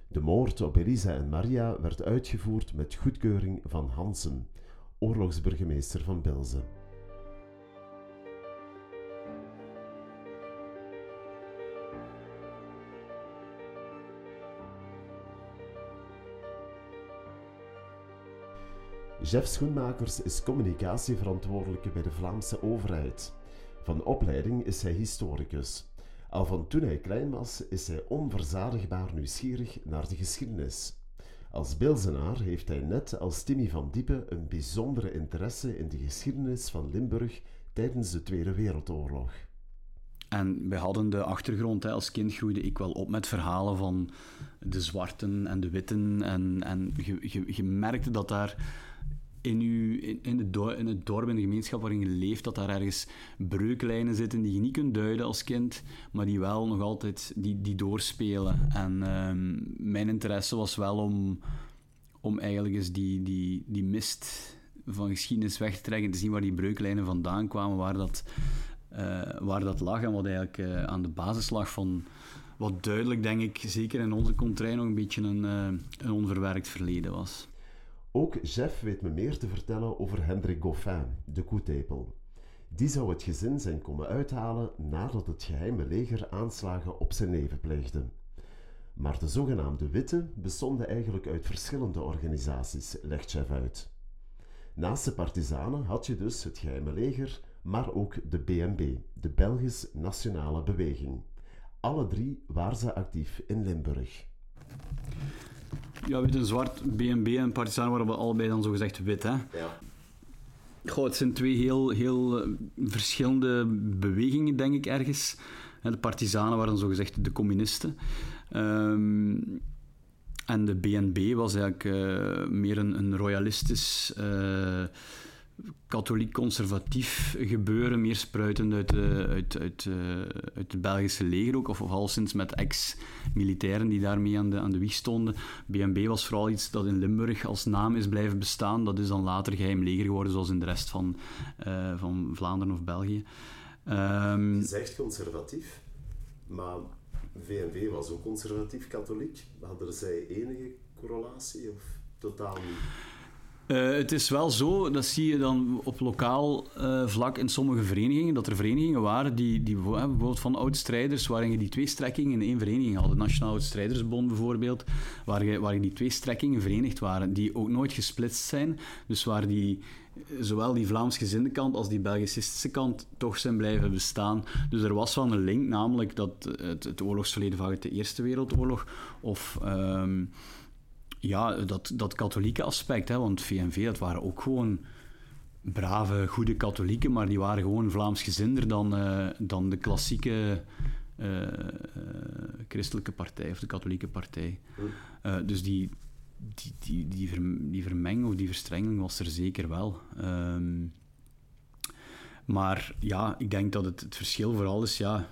De moord op Elisa en Maria werd uitgevoerd met goedkeuring van Hansen, oorlogsburgemeester van Bilzen. Jeff Schoenmakers is communicatieverantwoordelijke bij de Vlaamse overheid. Van opleiding is hij historicus. Al van toen hij klein was, is hij onverzadigbaar nieuwsgierig naar de geschiedenis. Als Bilzenaar heeft hij net als Timmy van Diepen een bijzondere interesse in de geschiedenis van Limburg tijdens de Tweede Wereldoorlog. En wij hadden de achtergrond. Als kind groeide ik wel op met verhalen van de zwarten en de witten. En, en je, je merkte dat daar in, uw, in, in, het dorp, in het dorp, in de gemeenschap waarin je leeft, dat daar ergens breuklijnen zitten die je niet kunt duiden als kind, maar die wel nog altijd die, die doorspelen. En ehm, mijn interesse was wel om, om eigenlijk eens die, die, die mist van geschiedenis weg te trekken, te zien waar die breuklijnen vandaan kwamen, waar dat, uh, waar dat lag en wat eigenlijk uh, aan de basis lag van wat duidelijk, denk ik, zeker in onze contrij nog een beetje een, uh, een onverwerkt verleden was. Ook Jeff weet me meer te vertellen over Hendrik Goffin, de koetepel. Die zou het gezin zijn komen uithalen nadat het geheime leger aanslagen op zijn neven pleegde. Maar de zogenaamde witte bestonden eigenlijk uit verschillende organisaties, legt Jeff uit. Naast de partizanen had je dus het geheime leger, maar ook de BNB, de Belgisch Nationale Beweging. Alle drie waren ze actief in Limburg. Ja, wit en zwart, BNB en Partizan waren we allebei dan zogezegd wit, hè? Ja. Goh, het zijn twee heel, heel verschillende bewegingen, denk ik, ergens. De partizanen waren zogezegd de communisten. Um, en de BNB was eigenlijk uh, meer een, een royalistisch, uh, katholiek-conservatief gebeuren, meer spruitend uit, uh, uit, uit, uit het Belgische leger ook, of, al sinds met ex-militairen die daarmee aan de, aan de wieg stonden. BNB was vooral iets dat in Limburg als naam is blijven bestaan. Dat is dan later geheim leger geworden, zoals in de rest van, van Vlaanderen of België. Um, Je zegt conservatief, maar VNV was ook conservatief-katholiek. Hadden zij enige correlatie of totaal niet? Uh, het is wel zo, dat zie je dan op lokaal uh, vlak in sommige verenigingen, dat er verenigingen waren die, die bijvoorbeeld van oud-strijders, waarin je die twee strekkingen in één vereniging had. De Nationaal Oud-Strijdersbond bijvoorbeeld, waar je, die twee strekkingen verenigd waren, die ook nooit gesplitst zijn. Dus waar die, zowel die Vlaams-gezinde kant als die Belgicistische kant toch zijn blijven bestaan. Dus er was wel een link, namelijk dat het, het oorlogsverleden van de Eerste Wereldoorlog of... Um, ja, dat, dat katholieke aspect, hè, want VNV, dat waren ook gewoon brave, goede katholieken, maar die waren gewoon Vlaamsgezinder dan, uh, dan de klassieke uh, uh, christelijke partij of de katholieke partij. dus die, die, die, die, ver, die vermenging of die verstrengeling was er zeker wel. Um, maar ja, ik denk dat het, het verschil vooral is, ja,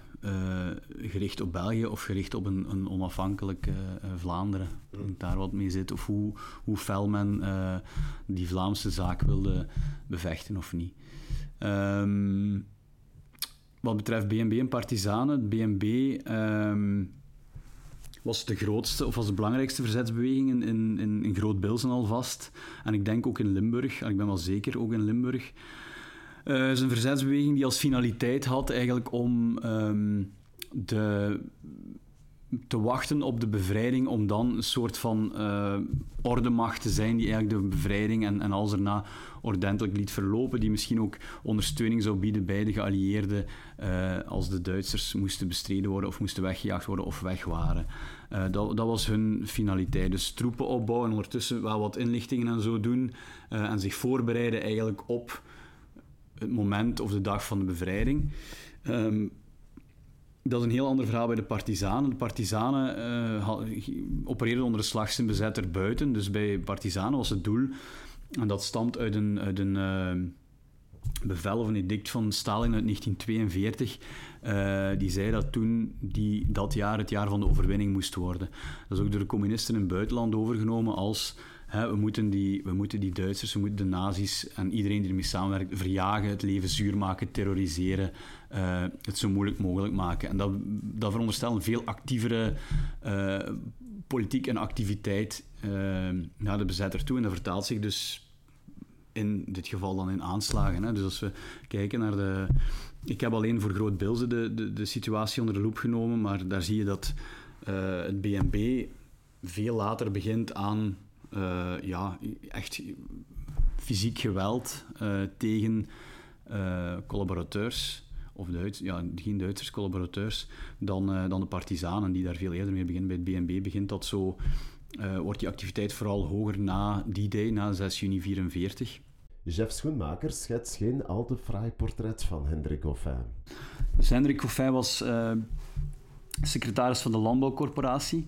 gericht op België of gericht op een, een onafhankelijk uh, Vlaanderen. Mm. Daar wat mee zit. Of hoe, hoe fel men die Vlaamse zaak wilde bevechten of niet. Um, wat betreft BNB en Partizanen, BNB um, ehm, was de grootste of was de belangrijkste verzetsbeweging in, in, in Groot-Bilzen alvast. En ik denk ook in Limburg, en ik ben wel zeker ook in Limburg. Uh, het is een verzetsbeweging die als finaliteit had eigenlijk om um, de, te wachten op de bevrijding, om dan een soort van uh, ordemacht te zijn die eigenlijk de bevrijding en, en als erna ordentelijk liet verlopen, die misschien ook ondersteuning zou bieden bij de geallieerden uh, als de Duitsers moesten bestreden worden of moesten weggejaagd worden of weg waren. Dat, dat, was hun finaliteit. Dus troepen opbouwen, ondertussen wel wat inlichtingen en zo doen en zich voorbereiden eigenlijk op het moment of de dag van de bevrijding. Um, dat is een heel ander verhaal bij de partizanen. De partizanen uh, opereerden onder de slagzin bezetter buiten. Dus bij partizanen was het doel, en dat stamt uit een, een uh, bevel of een edict van Stalin uit 1942, uh, eh, die zei dat toen die, dat jaar het jaar van de overwinning moest worden. Dat is ook door de communisten in het buitenland overgenomen als we, moeten die, we moeten die Duitsers, we moeten de nazi's en iedereen die ermee samenwerkt verjagen, het leven zuur maken, terroriseren, uh, het zo moeilijk mogelijk maken. En dat, dat veronderstelt een veel actievere uh, politiek en activiteit uh, naar de bezetter toe. En dat vertaalt zich dus in dit geval dan in aanslagen. Hè. Dus als we kijken naar de... Ik heb alleen voor Groot Bilze de, de, de situatie onder de loep genomen, maar daar zie je dat het BNB veel later begint aan uh, ja, echt fysiek geweld tegen collaborateurs of Duits, ja, geen Duitsers, collaborateurs, dan, dan de partizanen, die daar veel eerder mee beginnen. Bij het BNB begint dat zo, wordt die activiteit vooral hoger na die day, na 6 juni 44. Jeff Schoenmaker schetst geen al te fraai portret van Hendrik Goffin. Dus Hendrik Goffin was uh, secretaris van de Landbouwcorporatie,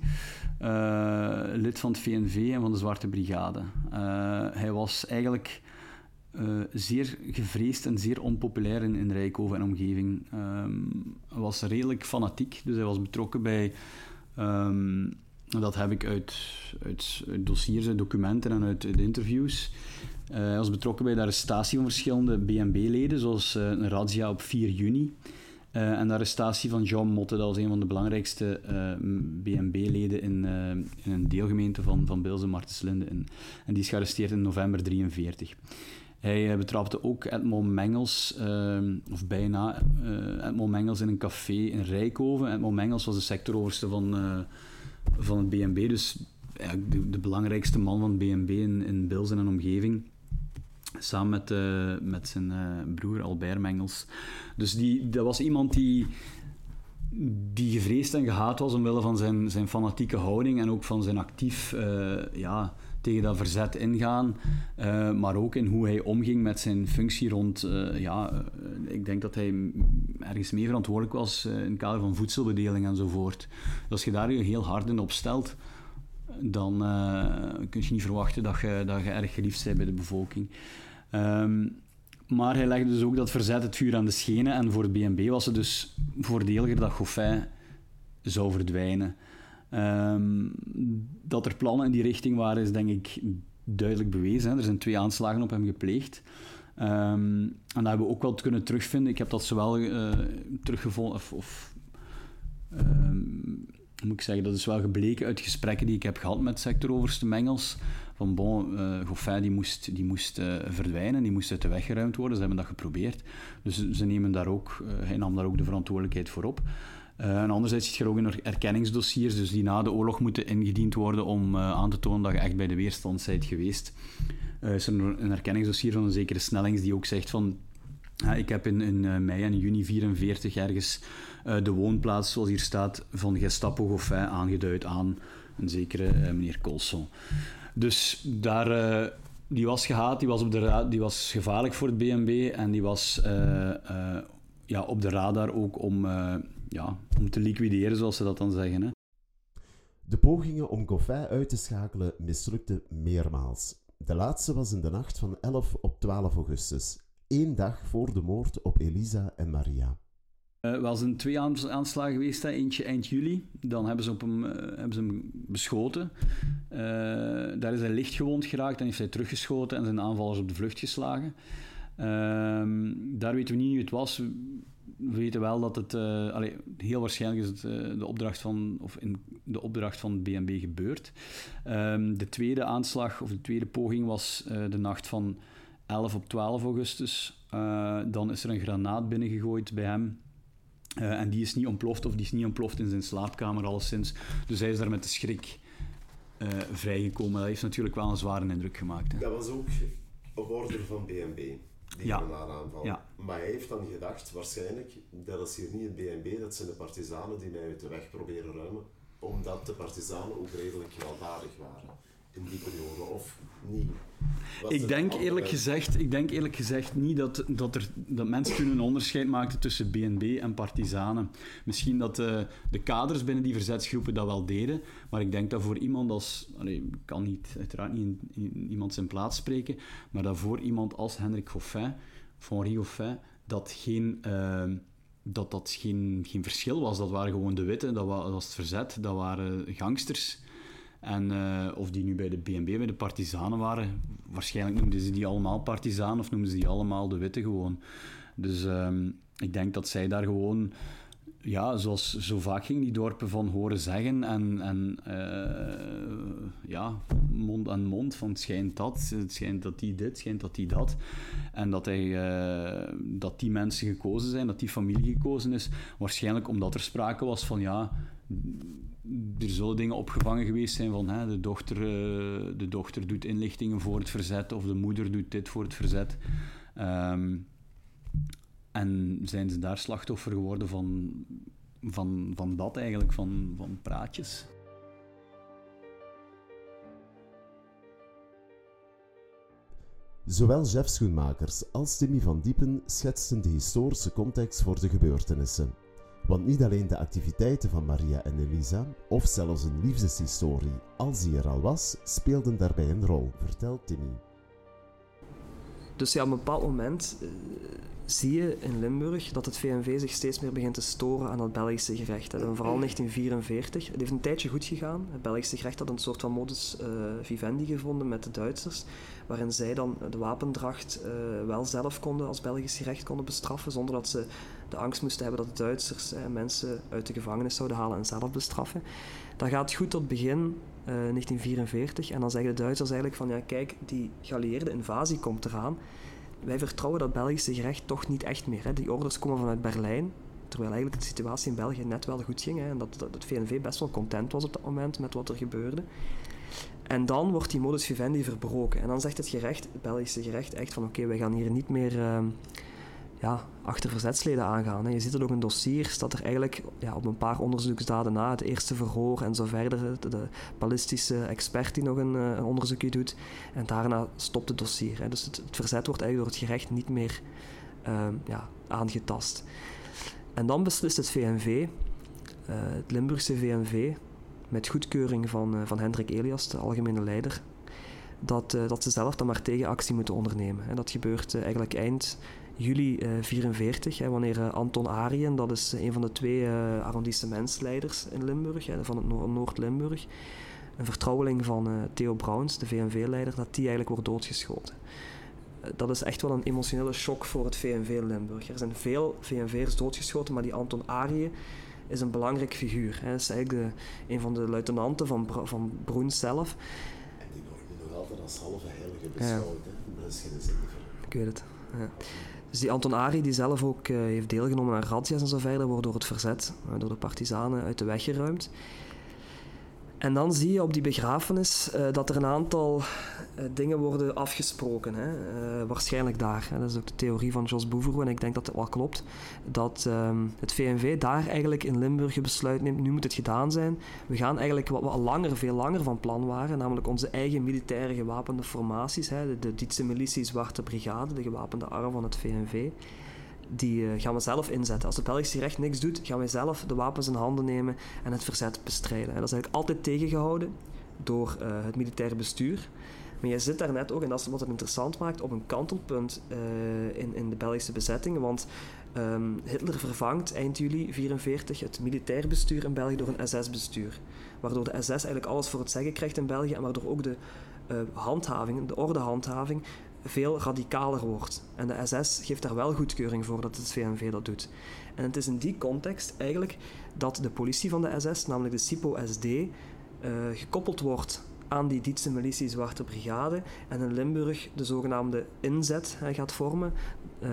uh, lid van het VNV en van de Zwarte Brigade. Uh, hij was eigenlijk zeer gevreesd en zeer onpopulair in, in Rijkoven en omgeving. Um, was redelijk fanatiek, dus hij was betrokken bij... Um, dat heb ik uit, uit, dossiers, uit documenten en uit, uit interviews. Hij was betrokken bij de arrestatie van verschillende BNB-leden, zoals een razzia op 4 juni. Uh, en de arrestatie van Jean Motte, dat was een van de belangrijkste BNB-leden in, in, een deelgemeente van, van Bilze, Martenslinde. En, en die is gearresteerd in november 1943. Hij betrapte ook Edmond Mengels, of bijna Edmond Mengels in een café in Rijkoven. Edmond Mengels was de sectoroverste van, van het BNB, dus de, belangrijkste man van het BNB in, in en omgeving. Samen met, uh, met zijn uh, broer Albert Mengels. Dus die, dat was iemand die, die gevreesd en gehaat was omwille van zijn, zijn fanatieke houding en ook van zijn actief uh, ja, tegen dat verzet ingaan. maar ook in hoe hij omging met zijn functie rond. ja, ik denk dat hij ergens mee verantwoordelijk was in het kader van voedselbedeling enzovoort. Dus als je daar je heel hard in opstelt dan uh, kun je niet verwachten dat je, dat je erg geliefd bent bij de bevolking. Um, maar hij legde dus ook dat verzet het vuur aan de schenen. En voor het BNB was het dus voordeliger dat Goffin zou verdwijnen. Um, dat er plannen in die richting waren, is denk ik duidelijk bewezen. Hè. Er zijn twee aanslagen op hem gepleegd. Um, en dat hebben we ook wel kunnen terugvinden. Ik heb dat zowel uh, teruggevonden of, of moet ik zeggen, dat is wel gebleken uit gesprekken die ik heb gehad met sectoroverste Mengels. Van bon, uh, Goffin die moest, die moest uh, verdwijnen, die moest uit de weg geruimd worden. Ze hebben dat geprobeerd. Dus ze nemen daar ook, uh, hij nam daar ook de verantwoordelijkheid voor op. en anderzijds zit je er ook in erkenningsdossiers, dus die na de oorlog moeten ingediend worden om aan te tonen dat je echt bij de weerstand bent geweest. is er een erkenningsdossier van een zekere Snellings die ook zegt van ik heb in, mei en juni 44 ergens de woonplaats, zoals hier staat, van Gestapo Goffin aangeduid aan een zekere meneer Colson. Dus daar, uh, die was gehaat, die was, op de die was gevaarlijk voor het BNB en die was ja, op de radar ook om, ja, om te liquideren, zoals ze dat dan zeggen. Hè. De pogingen om Goffin uit te schakelen mislukten meermaals. De laatste was in de nacht van 11 op 12 augustus, één dag voor de moord op Elisa en Maria. Uh, wel zijn twee aanslagen geweest, hè. eentje eind juli. Dan hebben ze, op hem, uh, hebben ze hem beschoten. Uh, daar is hij licht gewond geraakt en heeft hij teruggeschoten en zijn aanvallers op de vlucht geslagen. Ehm, daar weten we niet wie het was. We weten wel dat het, allee, heel waarschijnlijk is het de opdracht van, of in de opdracht van BNB gebeurd. Um, de tweede aanslag, of de tweede poging, was de nacht van 11 op 12 augustus. dan is er een granaat binnengegooid bij hem. Uh, en die is niet ontploft, of die is niet ontploft in zijn slaapkamer alleszins. Dus hij is daar met de schrik uh, vrijgekomen. Dat heeft natuurlijk wel een zware indruk gemaakt. Hè. Dat was ook een order van BNB, die ja. aanval. Ja. Maar hij heeft dan gedacht, waarschijnlijk, dat is hier niet het BNB, dat zijn de partizanen die mij uit de weg proberen ruimen. Omdat de partizanen ook redelijk gewelddadig waren in die periode, of niet? Ik denk, eerlijk gezegd, ik denk eerlijk gezegd niet dat, dat, er, dat mensen kunnen een onderscheid maken tussen BNB en partizanen. Misschien dat uh, de kaders binnen die verzetsgroepen dat wel deden, maar ik denk dat voor iemand als... Ik kan niet, uiteraard niet in, in, iemand zijn plaats spreken, maar dat voor iemand als Hendrik Goffin, van Henri Goffin, dat geen... Uh, dat dat geen, geen verschil was. Dat waren gewoon de witte, dat was, dat was het verzet, dat waren gangsters. En uh, of die nu bij de BNB, bij de partizanen waren, waarschijnlijk noemden ze die allemaal partizanen of noemden ze die allemaal de witte gewoon. Dus um, ik denk dat zij daar gewoon, ja, zoals zo vaak ging die dorpen van horen zeggen en, en uh, ja, mond aan mond van het schijnt dat, het schijnt dat die dit, het schijnt dat die dat. En dat, hij, uh, dat die mensen gekozen zijn, dat die familie gekozen is, waarschijnlijk omdat er sprake was van ja er zullen dingen opgevangen geweest zijn van hè, de, dochter, uh, de dochter doet inlichtingen voor het verzet of de moeder doet dit voor het verzet. Um, en zijn ze daar slachtoffer geworden van, van, van dat eigenlijk, van, van praatjes. Zowel Jeff Schoenmakers als Timmy van Diepen schetsten de historische context voor de gebeurtenissen. Want niet alleen de activiteiten van Maria en Elisa, of zelfs een liefdeshistorie, als die er al was, speelden daarbij een rol, vertelt Timmy. Dus ja, op een bepaald moment uh, zie je in Limburg dat het VNV zich steeds meer begint te storen aan het Belgische gerecht. En vooral 1944. Het heeft een tijdje goed gegaan. Het Belgische gerecht had een soort van modus uh, vivendi gevonden met de Duitsers, waarin zij dan de wapendracht uh, wel zelf konden als Belgisch gerecht konden bestraffen, zonder dat ze de angst moesten hebben dat de Duitsers mensen uit de gevangenis zouden halen en zelf bestraffen. Dat gaat goed tot begin 1944 en dan zeggen de Duitsers eigenlijk van ja kijk, die geallieerde invasie komt eraan wij vertrouwen dat Belgische gerecht toch niet echt meer. Hè. Die orders komen vanuit Berlijn, terwijl eigenlijk de situatie in België net wel goed ging. Hè, en dat, dat het VNV best wel content was op dat moment met wat er gebeurde. En dan wordt die modus vivendi verbroken. En dan zegt het gerecht, het Belgische gerecht, echt van oké, wij gaan hier niet meer... Uh, ja, achter verzetsleden aangaan. Je ziet er ook een dossier, staat er eigenlijk ja, op een paar onderzoeksdaden na, het eerste verhoor en zo verder, de, ballistische expert die nog een, uh, een, onderzoekje doet, en daarna stopt het dossier. Hè. Dus het, verzet wordt eigenlijk door het gerecht niet meer uh, ja, aangetast. En dan beslist het VNV, uh, het Limburgse VNV, met goedkeuring van, van Hendrik Elias, de algemene leider, dat, dat ze zelf dan maar tegenactie moeten ondernemen. En dat gebeurt eigenlijk eind juli 1944, uh, wanneer uh, Anton Arien, dat is een van de twee arrondissementsleiders in Limburg, van het no Noord-Limburg, een vertrouweling van Theo Browns, de VNV-leider, dat die eigenlijk wordt doodgeschoten. dat is echt wel een emotionele shock voor het VNV Limburg. Er zijn veel VNV'ers doodgeschoten, maar die Anton Arien is een belangrijk figuur. Hij is eigenlijk de, een van de luitenanten van, van Broens zelf. En die wordt nog altijd als halve heilige beschouwd, ja. dat is geen zin Ik weet het. Ja. Dus die Anton Ari, die zelf ook uh, heeft deelgenomen aan razzia's en zo verder, wordt door het verzet, uh, door de partisanen uit de weg geruimd. En dan zie je op die begrafenis uh, dat er een aantal dingen worden afgesproken. Hè. waarschijnlijk daar. Hè. Dat is ook de theorie van Jos Boeveroo en ik denk dat het wel klopt. Dat um, het VNV daar eigenlijk in Limburg een besluit neemt, nu moet het gedaan zijn. We gaan eigenlijk wat we al langer, veel langer van plan waren, namelijk onze eigen militaire gewapende formaties, hè, de, de Dietse Militie Zwarte Brigade, de gewapende arm van het VNV die uh, gaan we zelf inzetten. Als het Belgische recht niks doet, gaan wij zelf de wapens in handen nemen en het verzet bestrijden. En dat is eigenlijk altijd tegengehouden door uh, het militaire bestuur. Maar je zit daar net ook, en dat is wat het interessant maakt, op een kantelpunt uh, in, in de Belgische bezetting. Want um, Hitler vervangt eind juli 1944 het militair bestuur in België door een SS-bestuur. Waardoor de SS eigenlijk alles voor het zeggen krijgt in België en waardoor ook de handhaving, de ordehandhaving, veel radicaler wordt. En de SS geeft daar wel goedkeuring voor dat het VNV dat doet. En het is in die context eigenlijk dat de politie van de SS, namelijk de SIPO-SD, uh, gekoppeld wordt aan die Dietse militie Zwarte Brigade en in Limburg de zogenaamde inzet gaat vormen. Uh,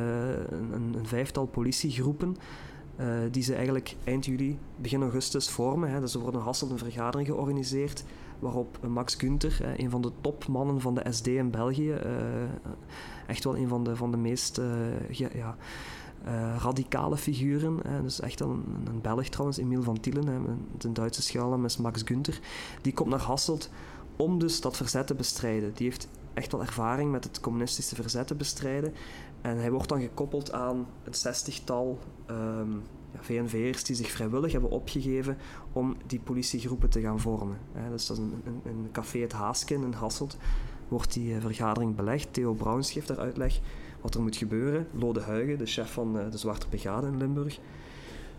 een, een, vijftal politiegroepen uh, die ze eigenlijk eind juli, begin augustus vormen. Hè. Dus er wordt een Hasselt een vergadering georganiseerd waarop Max Gunther, een van de topmannen van de SD in België, echt wel een van de, van de meest ja, uh, radicale figuren. Dus echt een, een Belg trouwens, Emiel van Tielen, hè, een Duitse schuilnaam is Max Gunther. Die komt naar Hasselt om dus dat verzet te bestrijden. Die heeft echt wel ervaring met het communistische verzet te bestrijden. En hij wordt dan gekoppeld aan een zestigtal um, VNV'ers die zich vrijwillig hebben opgegeven om die politiegroepen te gaan vormen. dus dat is een, een, café Het Haaskin in Hasselt wordt die uh, vergadering belegd. Theo Brouwens geeft daar uitleg wat er moet gebeuren. Lode Huigen, de chef van uh, de Zwarte Brigade in Limburg,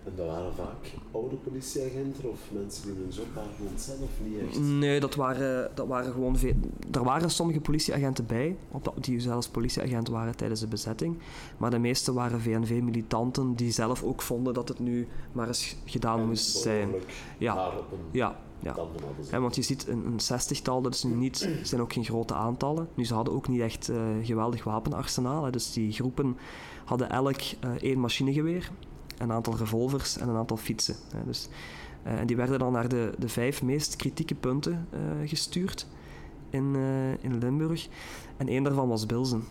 en dat waren vaak oude politieagenten of mensen die hun job waren zelf niet echt? Nee, dat waren, dat waren gewoon veel... Er waren sommige politieagenten bij, die zelfs politieagent waren tijdens de bezetting. Maar de meeste waren VNV-militanten die zelf ook vonden dat het nu maar eens gedaan moest zijn. Ja, ja, ja. ja. want je ziet een, een zestigtal, dat is nu niet, zijn ook geen grote aantallen. Nu, ze hadden ook niet echt uh, geweldig wapenarsenaal. Hè. Dus die groepen hadden elk uh, één machinegeweer een aantal revolvers en een aantal fietsen. Dus en die werden dan naar de, de vijf meest kritieke punten gestuurd in, in Limburg. En één daarvan was Bilzen.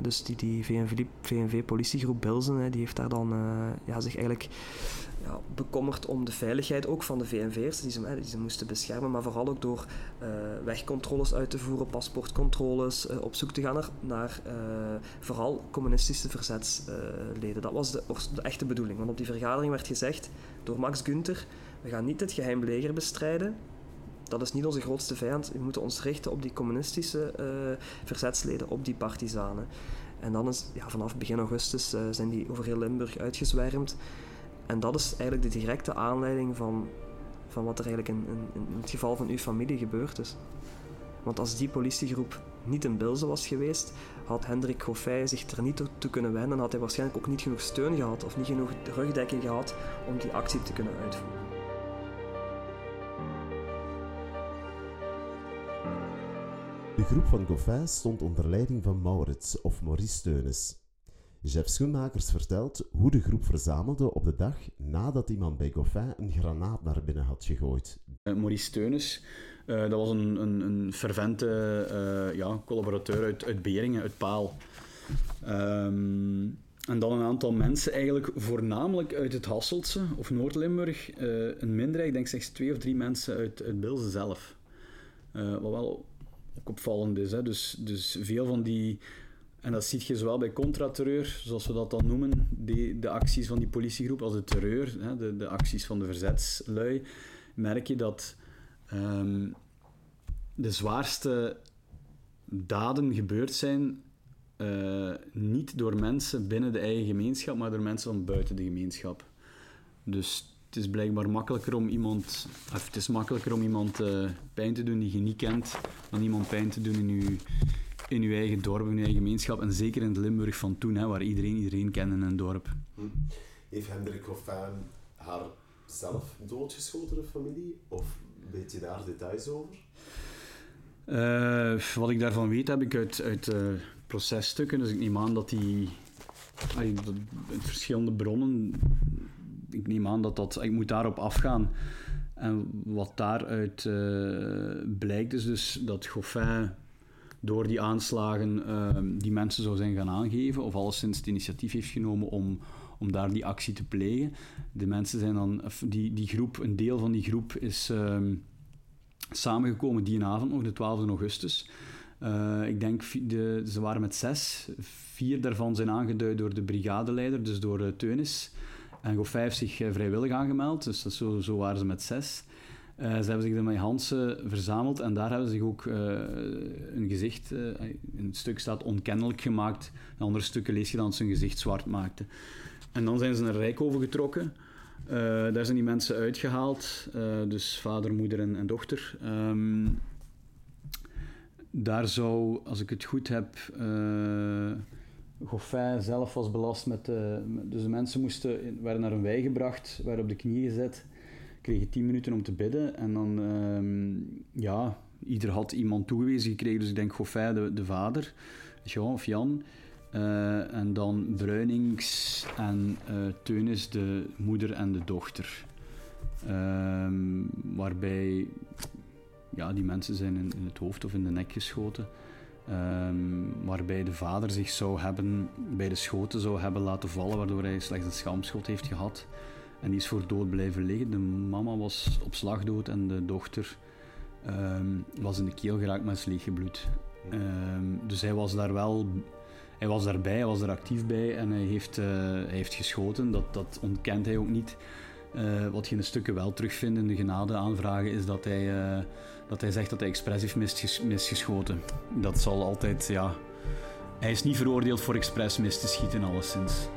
dus die, die VNV-politiegroep Bilzen, die heeft daar dan ja, zich eigenlijk ja, bekommerd om de veiligheid ook van de VNV'ers, die ze, moesten beschermen, maar vooral ook door uh, wegcontroles uit te voeren, paspoortcontroles, uh, op zoek te gaan naar, uh, vooral communistische verzetsleden. dat was de, de, echte bedoeling, want op die vergadering werd gezegd door Max Gunther, we gaan niet het geheim leger bestrijden, dat is niet onze grootste vijand, we moeten ons richten op die communistische verzetsleden, op die partizanen. En dan is, ja, vanaf begin augustus zijn die over heel Limburg uitgezwermd. En dat is eigenlijk de directe aanleiding van, van wat er eigenlijk in, het geval van uw familie gebeurd is. Want als die politiegroep niet in Bilze was geweest, had Hendrik Goffey zich er niet toe, kunnen wenden en had hij waarschijnlijk ook niet genoeg steun gehad of niet genoeg rugdekking gehad om die actie te kunnen uitvoeren. De groep van Goffin stond onder leiding van Maurits of Maurice Steunis. Jeff Schoenmakers vertelt hoe de groep verzamelde op de dag nadat iemand bij Goffin een granaat naar binnen had gegooid. Uh, Maurice Steunis, uh, dat was een, een, een fervente uh, ja, collaborateur uit, uit Beringen, uit Paal. Um, en dan een aantal mensen, eigenlijk voornamelijk uit het Hasseltse of Noord-Limburg. een minderheid, ik denk slechts twee of drie mensen uit, uit Bilze zelf. wat wel ook opvallend is. Hè. Dus, dus veel van die en dat zie je zowel bij contraterreur, zoals we dat dan noemen, de, de acties van die politiegroep, als de terreur, hè, de, de acties van de verzetslui, merk je dat um, de zwaarste daden gebeurd zijn uh, niet door mensen binnen de eigen gemeenschap, maar door mensen van buiten de gemeenschap. Dus het is blijkbaar makkelijker om iemand, het is makkelijker om iemand uh, pijn te doen die je niet kent, dan iemand pijn te doen in je in uw eigen dorp, in uw eigen gemeenschap. En zeker in het Limburg van toen, hè, waar iedereen iedereen kende in een dorp. Hm. Heeft Hendrik Hoffijn haar zelf doodgeschoten, de familie? Of weet je daar details over? Uh, wat ik daarvan weet, heb ik uit, uit uh, processtukken. Dus ik neem aan dat die... Uit verschillende bronnen... Ik neem aan dat dat... Ik moet daarop afgaan. En wat daaruit uh, blijkt is dus dat Goffin door die aanslagen ehm, die mensen zou zijn gaan aangeven, of alleszins het initiatief heeft genomen om, om daar die actie te plegen. De mensen zijn dan, die, die groep, een deel van die groep is uh, samengekomen die avond nog, de 12 augustus. Uh, ik denk, de, ze waren met zes. Vier daarvan zijn aangeduid door de brigadeleider, dus door uh, Teunis. En heeft zich uh, vrijwillig aangemeld, dus dat, zo, zo waren ze met zes. Uh, ze hebben zich er met Hansen verzameld en daar hebben ze zich ook uh, een gezicht, uh, een stuk staat onkennelijk gemaakt, in andere stukken lees je dan dat ze hun gezicht zwart maakten. En dan zijn ze naar Rijkoven getrokken. daar zijn die mensen uitgehaald, dus vader, moeder en, en dochter. Um, daar zou, als ik het goed heb, Goffin zelf was belast met, dus de mensen moesten, werden naar hun wei gebracht, werden op de knie gezet kreeg je tien minuten om te bidden. En dan, um, ja, ieder had iemand toegewezen gekregen. Dus ik denk Goffin, de, de vader, Jean of Jan. Uh, en dan Bruinings en uh, Teunis, de moeder en de dochter. Um, waarbij ja, die mensen zijn in, het hoofd of in de nek geschoten. Um, waarbij de vader zich zou hebben, bij de schoten zou hebben laten vallen, waardoor hij slechts een schaamschot heeft gehad. En die is voor dood blijven liggen. De mama was op slag dood en de dochter um, was in de keel geraakt met sleeggebloed. Um, ehm, dus hij was daar wel... Hij was daarbij, hij was er actief bij en hij heeft, hij heeft geschoten. Dat, dat ontkent hij ook niet. Uh, wat je in de stukken wel terugvindt in de genadeaanvragen is dat hij, uh, dat hij zegt dat hij expres heeft misges misgeschoten. Dat zal altijd, ja... Hij is niet veroordeeld voor expres mis te schieten, alleszins.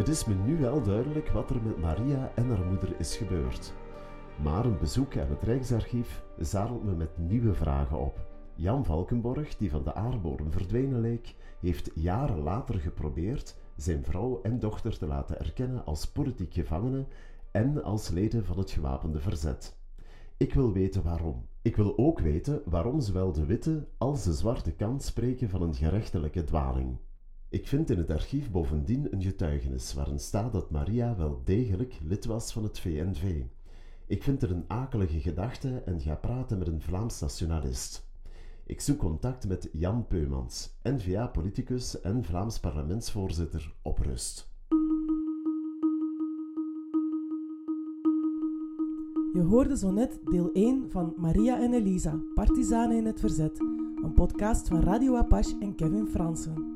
Het is me nu wel duidelijk wat er met Maria en haar moeder is gebeurd. Maar een bezoek aan het Rijksarchief zadelt me met nieuwe vragen op. Jan Valkenborg, die van de aardbodem verdwenen leek, heeft jaren later geprobeerd zijn vrouw en dochter te laten erkennen als politiek gevangenen en als leden van het gewapende verzet. Ik wil weten waarom. Ik wil ook weten waarom zowel de witte als de zwarte kant spreken van een gerechtelijke dwaling. Ik vind in het archief bovendien een getuigenis waarin staat dat Maria wel degelijk lid was van het VNV. Ik vind er een akelige gedachte en ga praten met een Vlaams nationalist. Ik zoek contact met Jan Peumans, N-VA-politicus en Vlaams parlementsvoorzitter op rust. Je hoorde zo net deel 1 van Maria en Elisa, Partizanen in het Verzet, een podcast van Radio Apache en Kevin Fransen.